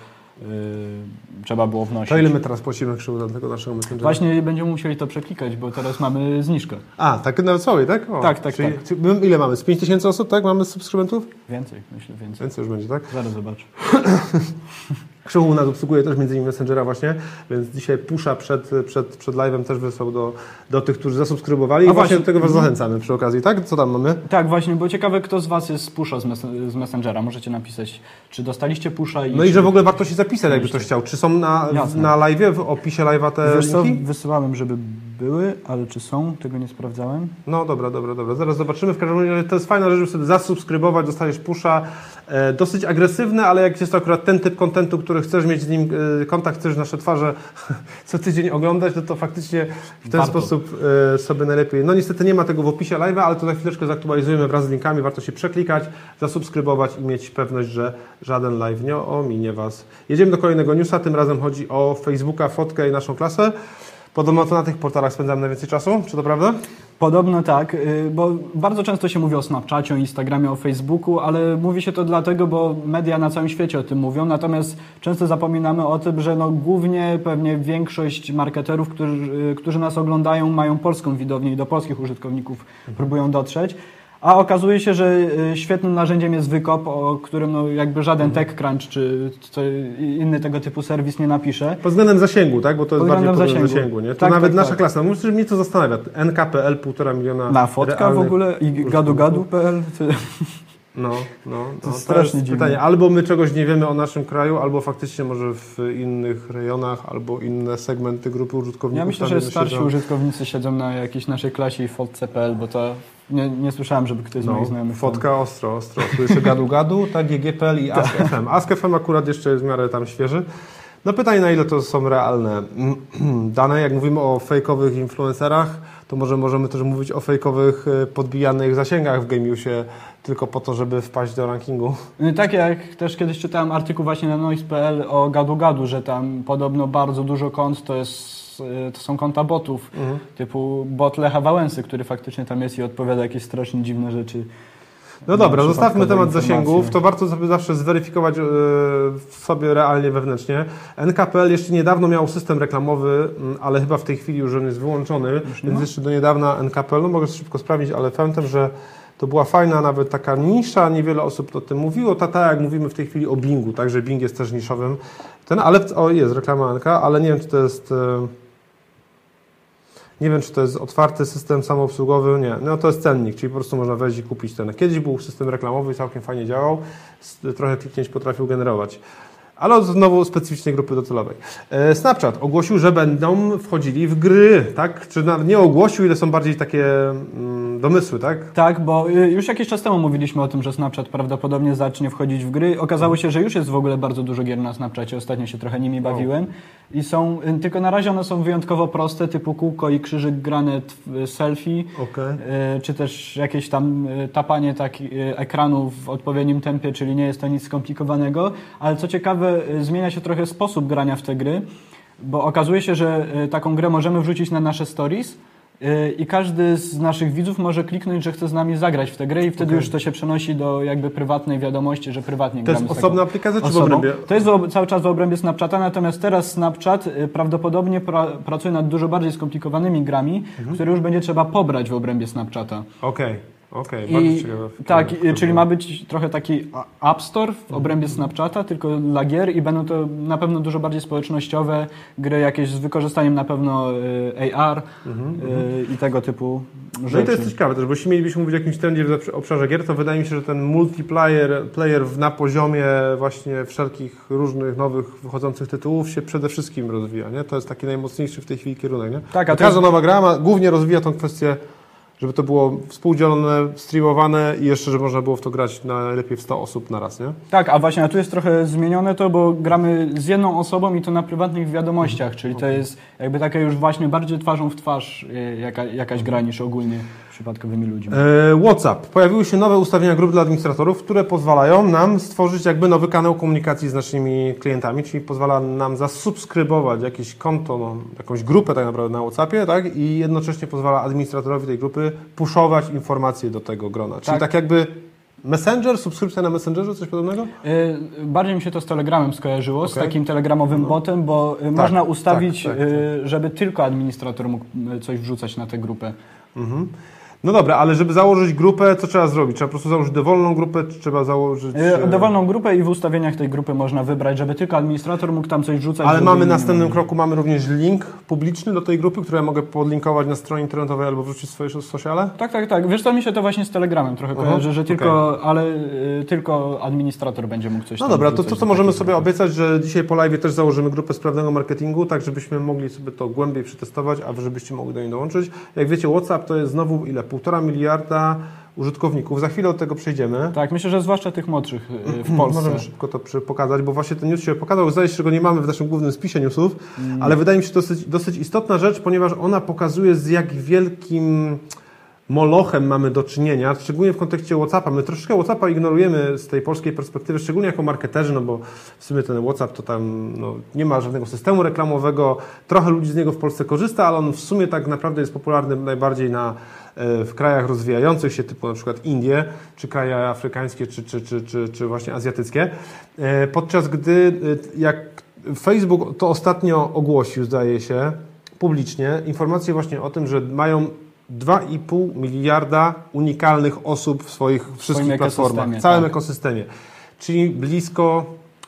trzeba było wnosić. To ile my teraz płacimy krzywu za tego naszego messengera? Właśnie będziemy musieli to przeklikać, bo teraz mamy zniżkę. A, tak na całej, tak? O, Tak, tak, czyli, tak. Ile mamy? Z 5 tysięcy osób, tak? Mamy subskrybentów? Więcej, myślę, więcej. Więcej już będzie, tak? Zaraz zobaczę. <laughs> Krzywu u nas obsługuje też między innymi Messengera właśnie, więc dzisiaj pusza przed, przed, przed live'em też wysłał do, do tych, którzy zasubskrybowali A i właśnie właśnie. do tego Was zachęcamy przy okazji, tak? Co tam mamy? Tak, właśnie, bo ciekawe, kto z Was jest z pusha z, mes z Messengera. Możecie napisać, czy dostaliście pusha i No i że w ogóle warto się zapisać, jakby ktoś chciał. Czy są na, Jasne. na live'ie, w opisie live'a te Wiesz co, linki? wysyłałem, żeby były, ale czy są, tego nie sprawdzałem. No dobra, dobra, dobra. Zaraz zobaczymy. W każdym razie to jest fajna rzecz, żeby sobie zasubskrybować, dostajesz pusza. E, dosyć agresywny, ale jak jest to akurat ten typ kontentu, który chcesz mieć z nim e, kontakt, chcesz nasze twarze <laughs> co tydzień oglądać, no to faktycznie w ten Warto. sposób e, sobie najlepiej. No niestety nie ma tego w opisie live'a, ale to za chwileczkę zaktualizujemy wraz z linkami. Warto się przeklikać, zasubskrybować i mieć pewność, że żaden live nie ominie Was. Jedziemy do kolejnego newsa. Tym razem chodzi o Facebooka, fotkę i naszą klasę. Podobno to na tych portalach spędzamy najwięcej czasu, czy to prawda? Podobno tak, y, bo bardzo często się mówi o Snapchacie, o Instagramie, o Facebooku, ale mówi się to dlatego, bo media na całym świecie o tym mówią, natomiast często zapominamy o tym, że no głównie pewnie większość marketerów, którzy, y, którzy nas oglądają, mają polską widownię i do polskich użytkowników próbują dotrzeć. A okazuje się, że y, świetnym narzędziem jest Wykop, o którym no jakby żaden TechCrunch czy inny tego typu serwis nie napisze. Pod względem zasięgu, tak? Bo to jest bardziej pod względem zasięgu. nie? To Tak, nawet tak, nasza tak. klasa, no, mnie to zastanawia. NKPL, półtora miliona Na fotka w ogóle i gadugadu.pl. No, no, no. To, strasznie jest pytanie. Albo my czegoś nie wiemy o naszym kraju, albo faktycznie może w innych rejonach, albo inne segmenty grupy użytkowników. Ja myślę, tam że starsi siedzą. użytkownicy siedzą na jakiejś naszej klasie i fotce.pl, bo to nie, nie słyszałem, żeby ktoś z moich No, znajomych... fotka ostro, ostro. Tu jeszcze gadu gadu, tak, GGPL i Ask.fm. <laughs> Ask.fm akurat jeszcze jest w miarę tam świeży. No pytanie, na ile to są realne <clears throat> dane. Jak mówimy o fejkowych influencerach, to może możemy też mówić o fejkowych e, podbijanych zasięgach w Gamiusie tylko po to, żeby wpaść do rankingu. tam- Tak jak też kiedyś czytałem artykuł właśnie na noise.pl o gadu gadu, że tam podobno bardzo dużo kont to jest y, to są konta botów, Mhm. typu bot Lecha Wałęsy, który faktycznie tam jest i odpowiada jakieś strasznie dziwne rzeczy. No dobra, zostawmy temat informacje. zasięgów. To warto sobie zawsze zweryfikować e, sobie realnie wewnętrznie. NKPL jeszcze niedawno miał system reklamowy, ale chyba w tej chwili już on jest wyłączony. nie Więc jeszcze do niedawna NKPL, no mogę szybko sprawdzić, ale pamiętam, że to była fajna nawet taka nisza, niewiele osób o tym mówiło. Ta, ta jak mówimy w tej chwili o Bingu, także Bing jest też niszowym. Ten, ale o, jest reklama NK, ale nie wiem, czy to jest. e, Nie wiem, czy to jest otwarty system samoobsługowy. Nie, no to jest cennik, czyli po prostu można wejść i kupić ten. Kiedyś był system reklamowy i całkiem fajnie działał. Trochę kliknięć potrafił generować. Ale od znowu specyficznej grupy docelowej. E, Snapchat ogłosił, że będą wchodzili w gry, tak? Czy nie ogłosił, ile są bardziej takie mm, domysły, tak? Tak, bo y, już jakiś czas temu mówiliśmy o tym, że Snapchat prawdopodobnie zacznie wchodzić w gry. Okazało się, że już jest w ogóle bardzo dużo gier na Snapchacie. Ostatnio się trochę nimi bawiłem. I są, y, tylko na razie one są wyjątkowo proste, typu kółko i krzyżyk grane t- selfie. Okej. y, Czy też jakieś tam y, tapanie tak, y, ekranu w odpowiednim tempie, czyli nie jest to nic skomplikowanego. Ale co ciekawe, zmienia się trochę sposób grania w te gry, bo okazuje się, że y, taką grę możemy wrzucić na nasze stories y, i każdy z naszych widzów może kliknąć, że chce z nami zagrać w tę grę i wtedy Okej. już to się przenosi do jakby prywatnej wiadomości, że prywatnie To gramy jest z taką osobna aplikacja, czy w osobą. obrębie? To jest w cały czas w obrębie Snapchata, natomiast teraz Snapchat y, prawdopodobnie pra, pracuje nad dużo bardziej skomplikowanymi grami, Mhm. które już będzie trzeba pobrać w obrębie Snapchata. Okej, okej, bardzo I, ciekawe. tak, czyli ma być trochę taki App Store w obrębie Snapchata, tylko dla gier i będą to na pewno dużo bardziej społecznościowe gry jakieś z wykorzystaniem na pewno y, AR y, i tego typu No i rzeczy. to jest ciekawe też, bo jeśli mielibyśmy mówić o jakimś trendzie w obszarze gier, to wydaje mi się, że ten multiplayer player na poziomie właśnie wszelkich różnych nowych wychodzących tytułów się przede wszystkim rozwija, nie? To jest taki najmocniejszy w tej chwili kierunek, nie? Tak, a to Każda jest- nowa gra ma, głównie rozwija tą kwestię, żeby to było współdzielone, streamowane i jeszcze, żeby można było w to grać najlepiej w 100 osób na raz, nie? Tak, a właśnie, a tu jest trochę zmienione to, bo gramy z jedną osobą i to na prywatnych wiadomościach, czyli to jest jakby takie już właśnie bardziej twarzą w twarz y, jaka, jakaś gra niż ogólnie przypadkowymi ludźmi. E, WhatsApp. Pojawiły się nowe ustawienia grup dla administratorów, które pozwalają nam stworzyć jakby nowy kanał komunikacji z naszymi klientami, czyli pozwala nam zasubskrybować jakieś konto, no, jakąś grupę tak naprawdę na WhatsAppie, tak? I jednocześnie pozwala administratorowi tej grupy puszować informacje do tego grona. Czyli Tak. tak jakby Messenger, subskrypcja na Messengerze, coś podobnego? Y, Bardziej mi się to z Telegramem skojarzyło, z Okej. takim telegramowym botem, bo y, można ustawić, tak, tak, żeby tylko administrator mógł coś wrzucać na tę grupę. Mhm. No dobra, ale żeby założyć grupę, co trzeba zrobić? Trzeba po prostu założyć dowolną grupę, czy trzeba założyć... E, e, Dowolną grupę i w ustawieniach tej grupy można wybrać, żeby tylko administrator mógł tam coś rzucać. Ale mamy nie następnym kroku mamy również link publiczny do tej grupy, który ja mogę podlinkować na stronie internetowej albo wrzucić w swoje sociale? Tak, tak, tak. Wiesz, to mi się to właśnie z Telegramem trochę Aha, kojarzy, że tylko, ale y, tylko administrator będzie mógł coś No dobra, to to, co możemy sobie obiecać, że dzisiaj po live też założymy grupę sprawnego marketingu, tak żebyśmy mogli sobie to głębiej przetestować, a żebyście mogli do niej dołączyć. Jak wiecie, WhatsApp to jest znowu ile? Półtora miliarda użytkowników. Za chwilę do tego przejdziemy. Tak, myślę, że zwłaszcza tych młodszych y, w Polsce. Możemy szybko to pokazać, bo właśnie ten news się pokazał. Zdaje się, że go nie mamy w naszym głównym spisie newsów, Mm. ale wydaje mi się to dosyć, dosyć istotna rzecz, ponieważ ona pokazuje z jak wielkim molochem mamy do czynienia, szczególnie w kontekście WhatsAppa. My troszeczkę WhatsAppa ignorujemy z tej polskiej perspektywy, szczególnie jako marketerzy, no bo w sumie ten WhatsApp to tam no, nie ma żadnego systemu reklamowego, trochę ludzi z niego w Polsce korzysta, ale on w sumie tak naprawdę jest popularny najbardziej na, w krajach rozwijających się, typu na przykład Indie, czy kraje afrykańskie, czy, czy, czy, czy, czy właśnie azjatyckie. E, Podczas gdy e, jak Facebook to ostatnio ogłosił, zdaje się, publicznie informację właśnie o tym, że mają 2,5 miliarda unikalnych osób w swoich wszystkich platformach, w całym tak. ekosystemie. Czyli blisko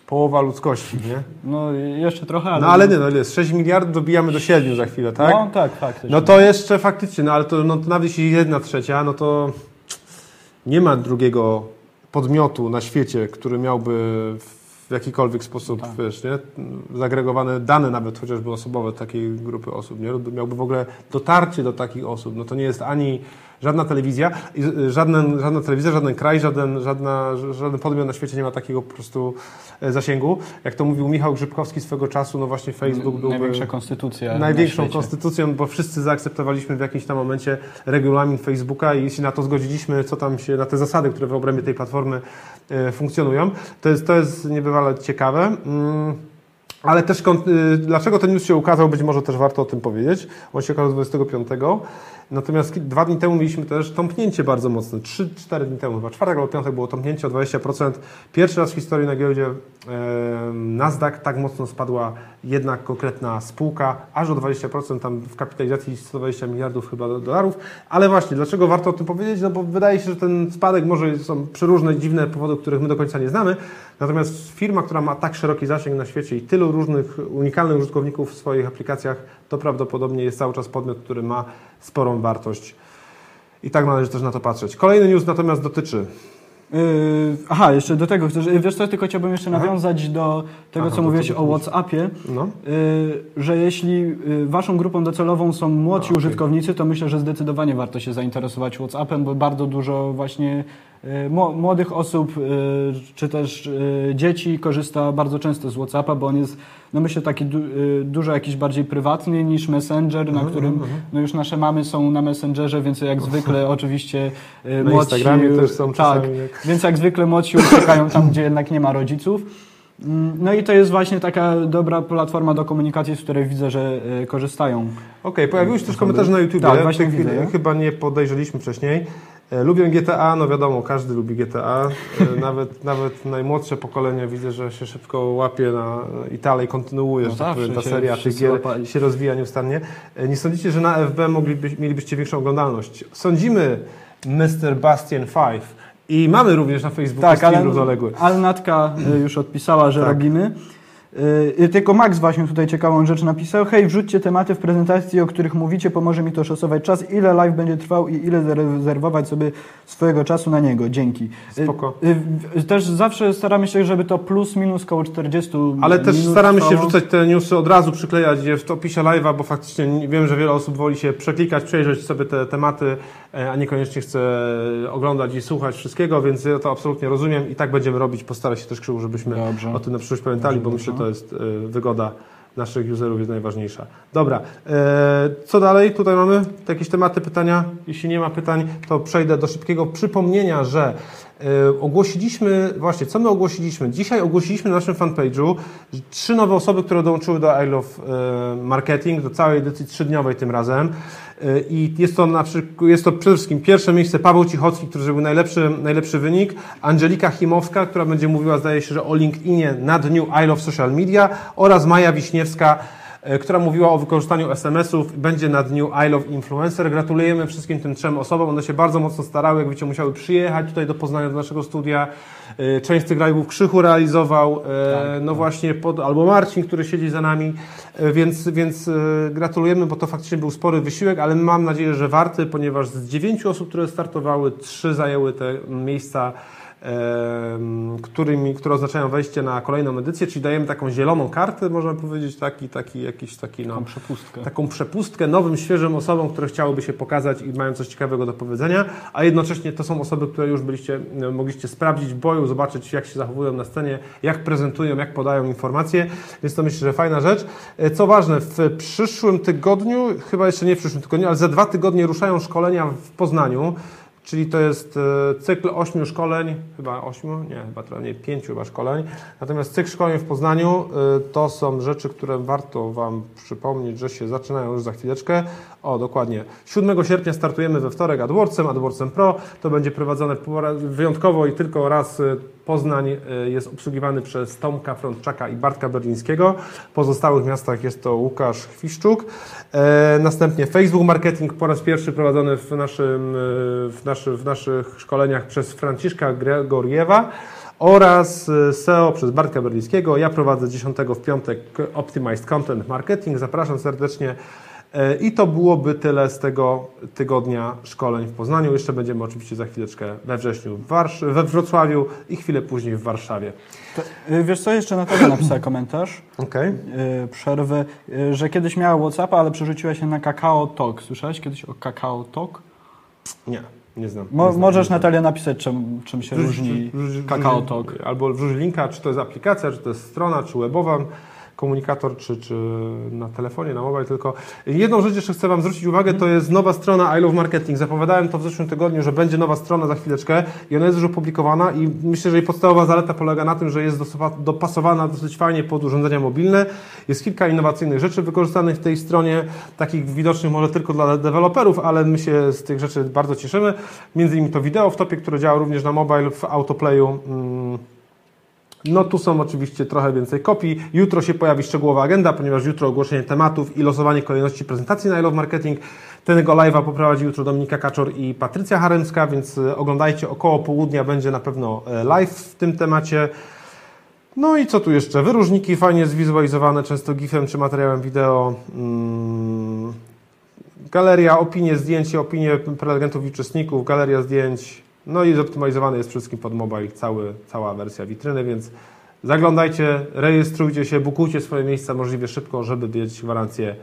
połowa ludzkości, nie? No jeszcze trochę, ale... No ale nie, no ile jest? 6 miliardów dobijamy do 7 za chwilę, tak? No tak, faktycznie. No to jeszcze faktycznie, no ale to, no to nawet jeśli jedna trzecia, no to nie ma drugiego podmiotu na świecie, który miałby w jakikolwiek sposób, Tak. wiesz, nie, zagregowane dane nawet chociażby osobowe takiej grupy osób, nie, miałby w ogóle dotarcie do takich osób, no to nie jest ani żadna telewizja, z- żaden, żadna telewizja, żaden kraj, żaden, żadna, żaden podmiot na świecie nie ma takiego po prostu e, zasięgu. Jak to mówił Michał Grzybkowski swego czasu, no właśnie Facebook byłby... Największa konstytucja Największą na konstytucją, bo wszyscy zaakceptowaliśmy w jakimś tam momencie regulamin Facebooka i jeśli na to zgodziliśmy, co tam się, na te zasady, które w obrębie tej platformy e, funkcjonują, to jest, to jest niebywale ciekawe. Mm. Ale też y, dlaczego ten news się ukazał, być może też warto o tym powiedzieć. On się ukazał 25. Natomiast dwa dni temu mieliśmy też tąpnięcie bardzo mocne. 3-4 dni temu, chyba czwartek albo piątek było tąpnięcie o 20%. Pierwszy raz w historii na giełdzie Nasdaq tak mocno spadła jedna konkretna spółka, aż o 20%, tam w kapitalizacji 120 miliardów chyba do- dolarów. Ale właśnie, dlaczego warto o tym powiedzieć? No bo wydaje się, że ten spadek może są przeróżne, dziwne powody, których my do końca nie znamy. Natomiast firma, która ma tak szeroki zasięg na świecie i tylu różnych unikalnych użytkowników w swoich aplikacjach, to prawdopodobnie jest cały czas podmiot, który ma sporą wartość. I tak należy też na to patrzeć. Kolejny news natomiast dotyczy. Yy, aha, jeszcze do tego chcesz. Wiesz co, tylko chciałbym jeszcze Aha. nawiązać do tego, Aha, co mówiłeś o mówisz? WhatsAppie, No. yy, że jeśli yy, waszą grupą docelową są młodsi A, okej. użytkownicy, to myślę, że zdecydowanie warto się zainteresować WhatsAppem, bo bardzo dużo właśnie yy, młodych osób, yy, czy też yy, dzieci korzysta bardzo często z WhatsAppa, bo on jest, no myślę, taki du, dużo jakiś bardziej prywatny niż Messenger, na Mhm, którym mhm. no już nasze mamy są na Messengerze, więc jak zwykle <laughs> oczywiście yy, Na młodsi... Instagramie też są tak. Jak... więc jak zwykle młodsi uciekają tam, gdzie jednak nie ma rodziców. Mm, No i to jest właśnie taka dobra platforma do komunikacji, z której widzę, że e, korzystają. Okej, pojawiły się też komentarze na YouTube. Tak, właśnie widzę, nie? chyba nie podejrzeliśmy wcześniej. E, Lubię GTA, no wiadomo, każdy lubi GTA. E, <laughs> Nawet, nawet najmłodsze pokolenie widzę, że się szybko łapie na, i dalej kontynuuje, No że tak powiem, ta seria tych gier łapali. się rozwija nieustannie. E, Nie sądzicie, że na FB mogliby, mielibyście większą oglądalność? Sądzimy Mr. Bastian 5 i mamy również na Facebooku Tak, ale, równoległy. ale Natka e, już odpisała, że Tak. robimy. E, Tylko Max właśnie tutaj ciekawą rzecz napisał. Hej, wrzućcie tematy w prezentacji, o których mówicie, pomoże mi to szacować czas, ile live będzie trwał i ile zarezerwować sobie swojego czasu na niego. Dzięki. E, Spoko. e, Też zawsze staramy się, żeby to plus minus koło 40 Ale też staramy się wrzucać te newsy od razu, przyklejać je w opisie live'a, bo faktycznie nie- wiem, że wiele osób woli się przeklikać, przejrzeć sobie te tematy, e, a niekoniecznie chce oglądać i słuchać wszystkiego, więc ja to absolutnie rozumiem i tak będziemy robić. Postarę się też Krzył, żebyśmy Dobrze. o tym na przyszłość pamiętali, bo Dobrze, myślę, że. To jest e, wygoda naszych userów jest najważniejsza. Dobra, e, co dalej? Tutaj mamy jakieś tematy, pytania? Jeśli nie ma pytań, to przejdę do szybkiego przypomnienia, że e, ogłosiliśmy, właśnie, co my ogłosiliśmy? Dzisiaj ogłosiliśmy na naszym fanpage'u trzy nowe osoby, które dołączyły do I Love Marketing, do całej edycji trzydniowej tym razem. E, I jest to, na przykład, jest to przede wszystkim pierwsze miejsce Paweł Cichocki, który zrobił najlepszy, najlepszy wynik, Angelika Chimowska, która będzie mówiła, zdaje się, że o LinkedInie na dniu I Love Social Media oraz Maja Wiśniewska, która mówiła o wykorzystaniu SMS-ów. Będzie na dniu I Love Influencer. Gratulujemy wszystkim tym trzem osobom. One się bardzo mocno starały. Jak wiecie, musiały przyjechać tutaj do Poznania, do naszego studia. E, Część z tych live'ów Krzychu realizował. e, No właśnie, pod, albo Marcin, który siedzi za nami. E, Więc, więc e, gratulujemy, bo to faktycznie był spory wysiłek, ale mam nadzieję, że warty, ponieważ z dziewięciu osób, które startowały, trzy zajęły te miejsca którymi, które oznaczają wejście na kolejną edycję, czyli dajemy taką zieloną kartę, można powiedzieć, taki, taki, jakiś taki, no, Mam przepustkę. taką przepustkę nowym, świeżym osobom, które chciałyby się pokazać i mają coś ciekawego do powiedzenia, a jednocześnie to są osoby, które już byliście, e, mogliście sprawdzić w boju, zobaczyć jak się zachowują na scenie, jak prezentują, jak podają informacje, więc to myślę, że fajna rzecz. E, Co ważne, w przyszłym tygodniu, chyba jeszcze nie w przyszłym tygodniu, ale za dwa tygodnie ruszają szkolenia w Poznaniu, Czyli to jest e, cykl ośmiu szkoleń, chyba ośmiu, nie, chyba trochę pięciu chyba szkoleń. Natomiast cykl szkoleń w Poznaniu e, to są rzeczy, które warto Wam przypomnieć, że się zaczynają już za chwileczkę. O, dokładnie. 7 sierpnia startujemy we wtorek AdWordsem, AdWordsem Pro. To będzie prowadzone wyjątkowo i tylko raz e, Poznań jest obsługiwany przez Tomka Frontczaka i Bartka Berlińskiego. W pozostałych miastach jest to Łukasz Chwiszczuk. Następnie Facebook Marketing po raz pierwszy prowadzony w, naszym, w, naszy, w naszych szkoleniach przez Franciszka Gregoriewa oraz e, SEO przez Bartka Berlińskiego. Ja prowadzę 10 w piątek Optimized Content Marketing. Zapraszam serdecznie. E, I to byłoby tyle z tego tygodnia szkoleń w Poznaniu. Jeszcze będziemy oczywiście za chwileczkę we wrześniu w Warsz- we Wrocławiu i chwilę później w Warszawie. To, y, wiesz co, jeszcze Natalia napisała komentarz, Okej. y, przerwę, y, że kiedyś miała Whatsappa, ale przerzuciła się na Kakao Talk. Słyszałeś kiedyś o Kakao Talk? Nie, nie znam. Mo, nie znam, możesz nie znam. Natalia napisać, czym, czym się Wrzuć- różni wrzuć- Kakao Talk. Albo wrzuć linka, czy to jest aplikacja, czy to jest strona, czy webowa, komunikator, czy, czy na telefonie, na mobile tylko. Jedną rzecz jeszcze chcę Wam zwrócić uwagę, to jest nowa strona I Love Marketing. Zapowiadałem to w zeszłym tygodniu, że będzie nowa strona za chwileczkę i ona jest już opublikowana i myślę, że jej podstawowa zaleta polega na tym, że jest dopasowana dosyć fajnie pod urządzenia mobilne. Jest kilka innowacyjnych rzeczy wykorzystanych w tej stronie, takich widocznych może tylko dla deweloperów, ale my się z tych rzeczy bardzo cieszymy. Między innymi to wideo w topie, które działa również na mobile w autoplayu. Mm, no tu są oczywiście trochę więcej kopii. Jutro się pojawi szczegółowa agenda, ponieważ jutro ogłoszenie tematów i losowanie kolejności prezentacji na I Love Marketing. Tego live'a poprowadzi jutro Dominika Kaczor i Patrycja Haremska, więc e, oglądajcie. Około południa będzie na pewno e, live w tym temacie. No i co tu jeszcze? Wyróżniki fajnie zwizualizowane, często GIF-em czy materiałem wideo. Mm, Galeria, opinie, zdjęcie, opinie prelegentów i uczestników, galeria zdjęć. No i zoptymalizowany jest wszystkim pod mobile cały, cała wersja witryny, więc zaglądajcie, rejestrujcie się, bukujcie swoje miejsca możliwie szybko, żeby mieć gwarancję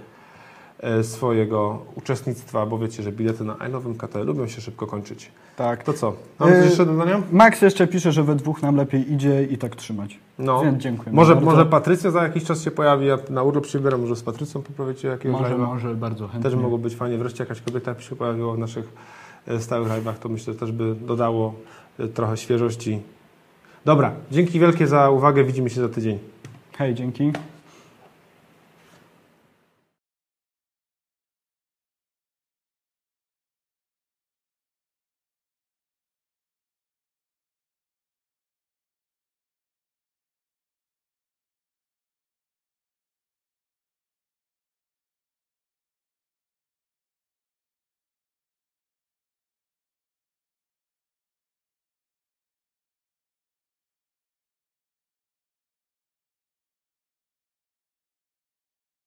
e, swojego uczestnictwa, bo wiecie, że bilety na iNowym KT lubią się szybko kończyć. Tak. To co? Mam coś jeszcze do dodania? Max jeszcze pisze, że we dwóch nam lepiej idzie i tak trzymać. No. Więc dziękuję. Może, bardzo. może Patrycja za jakiś czas się pojawi, ja na urlop się wybieram, może z Patrycją poprawicie jakiegoś Może, live'a. może, bardzo chętnie. Też mogło być fajnie, wreszcie jakaś kobieta by się pojawiła w naszych stałych live'ach, to myślę, że też by dodało e, trochę świeżości. Dobra, dzięki wielkie za uwagę, widzimy się za tydzień. Hej, dzięki.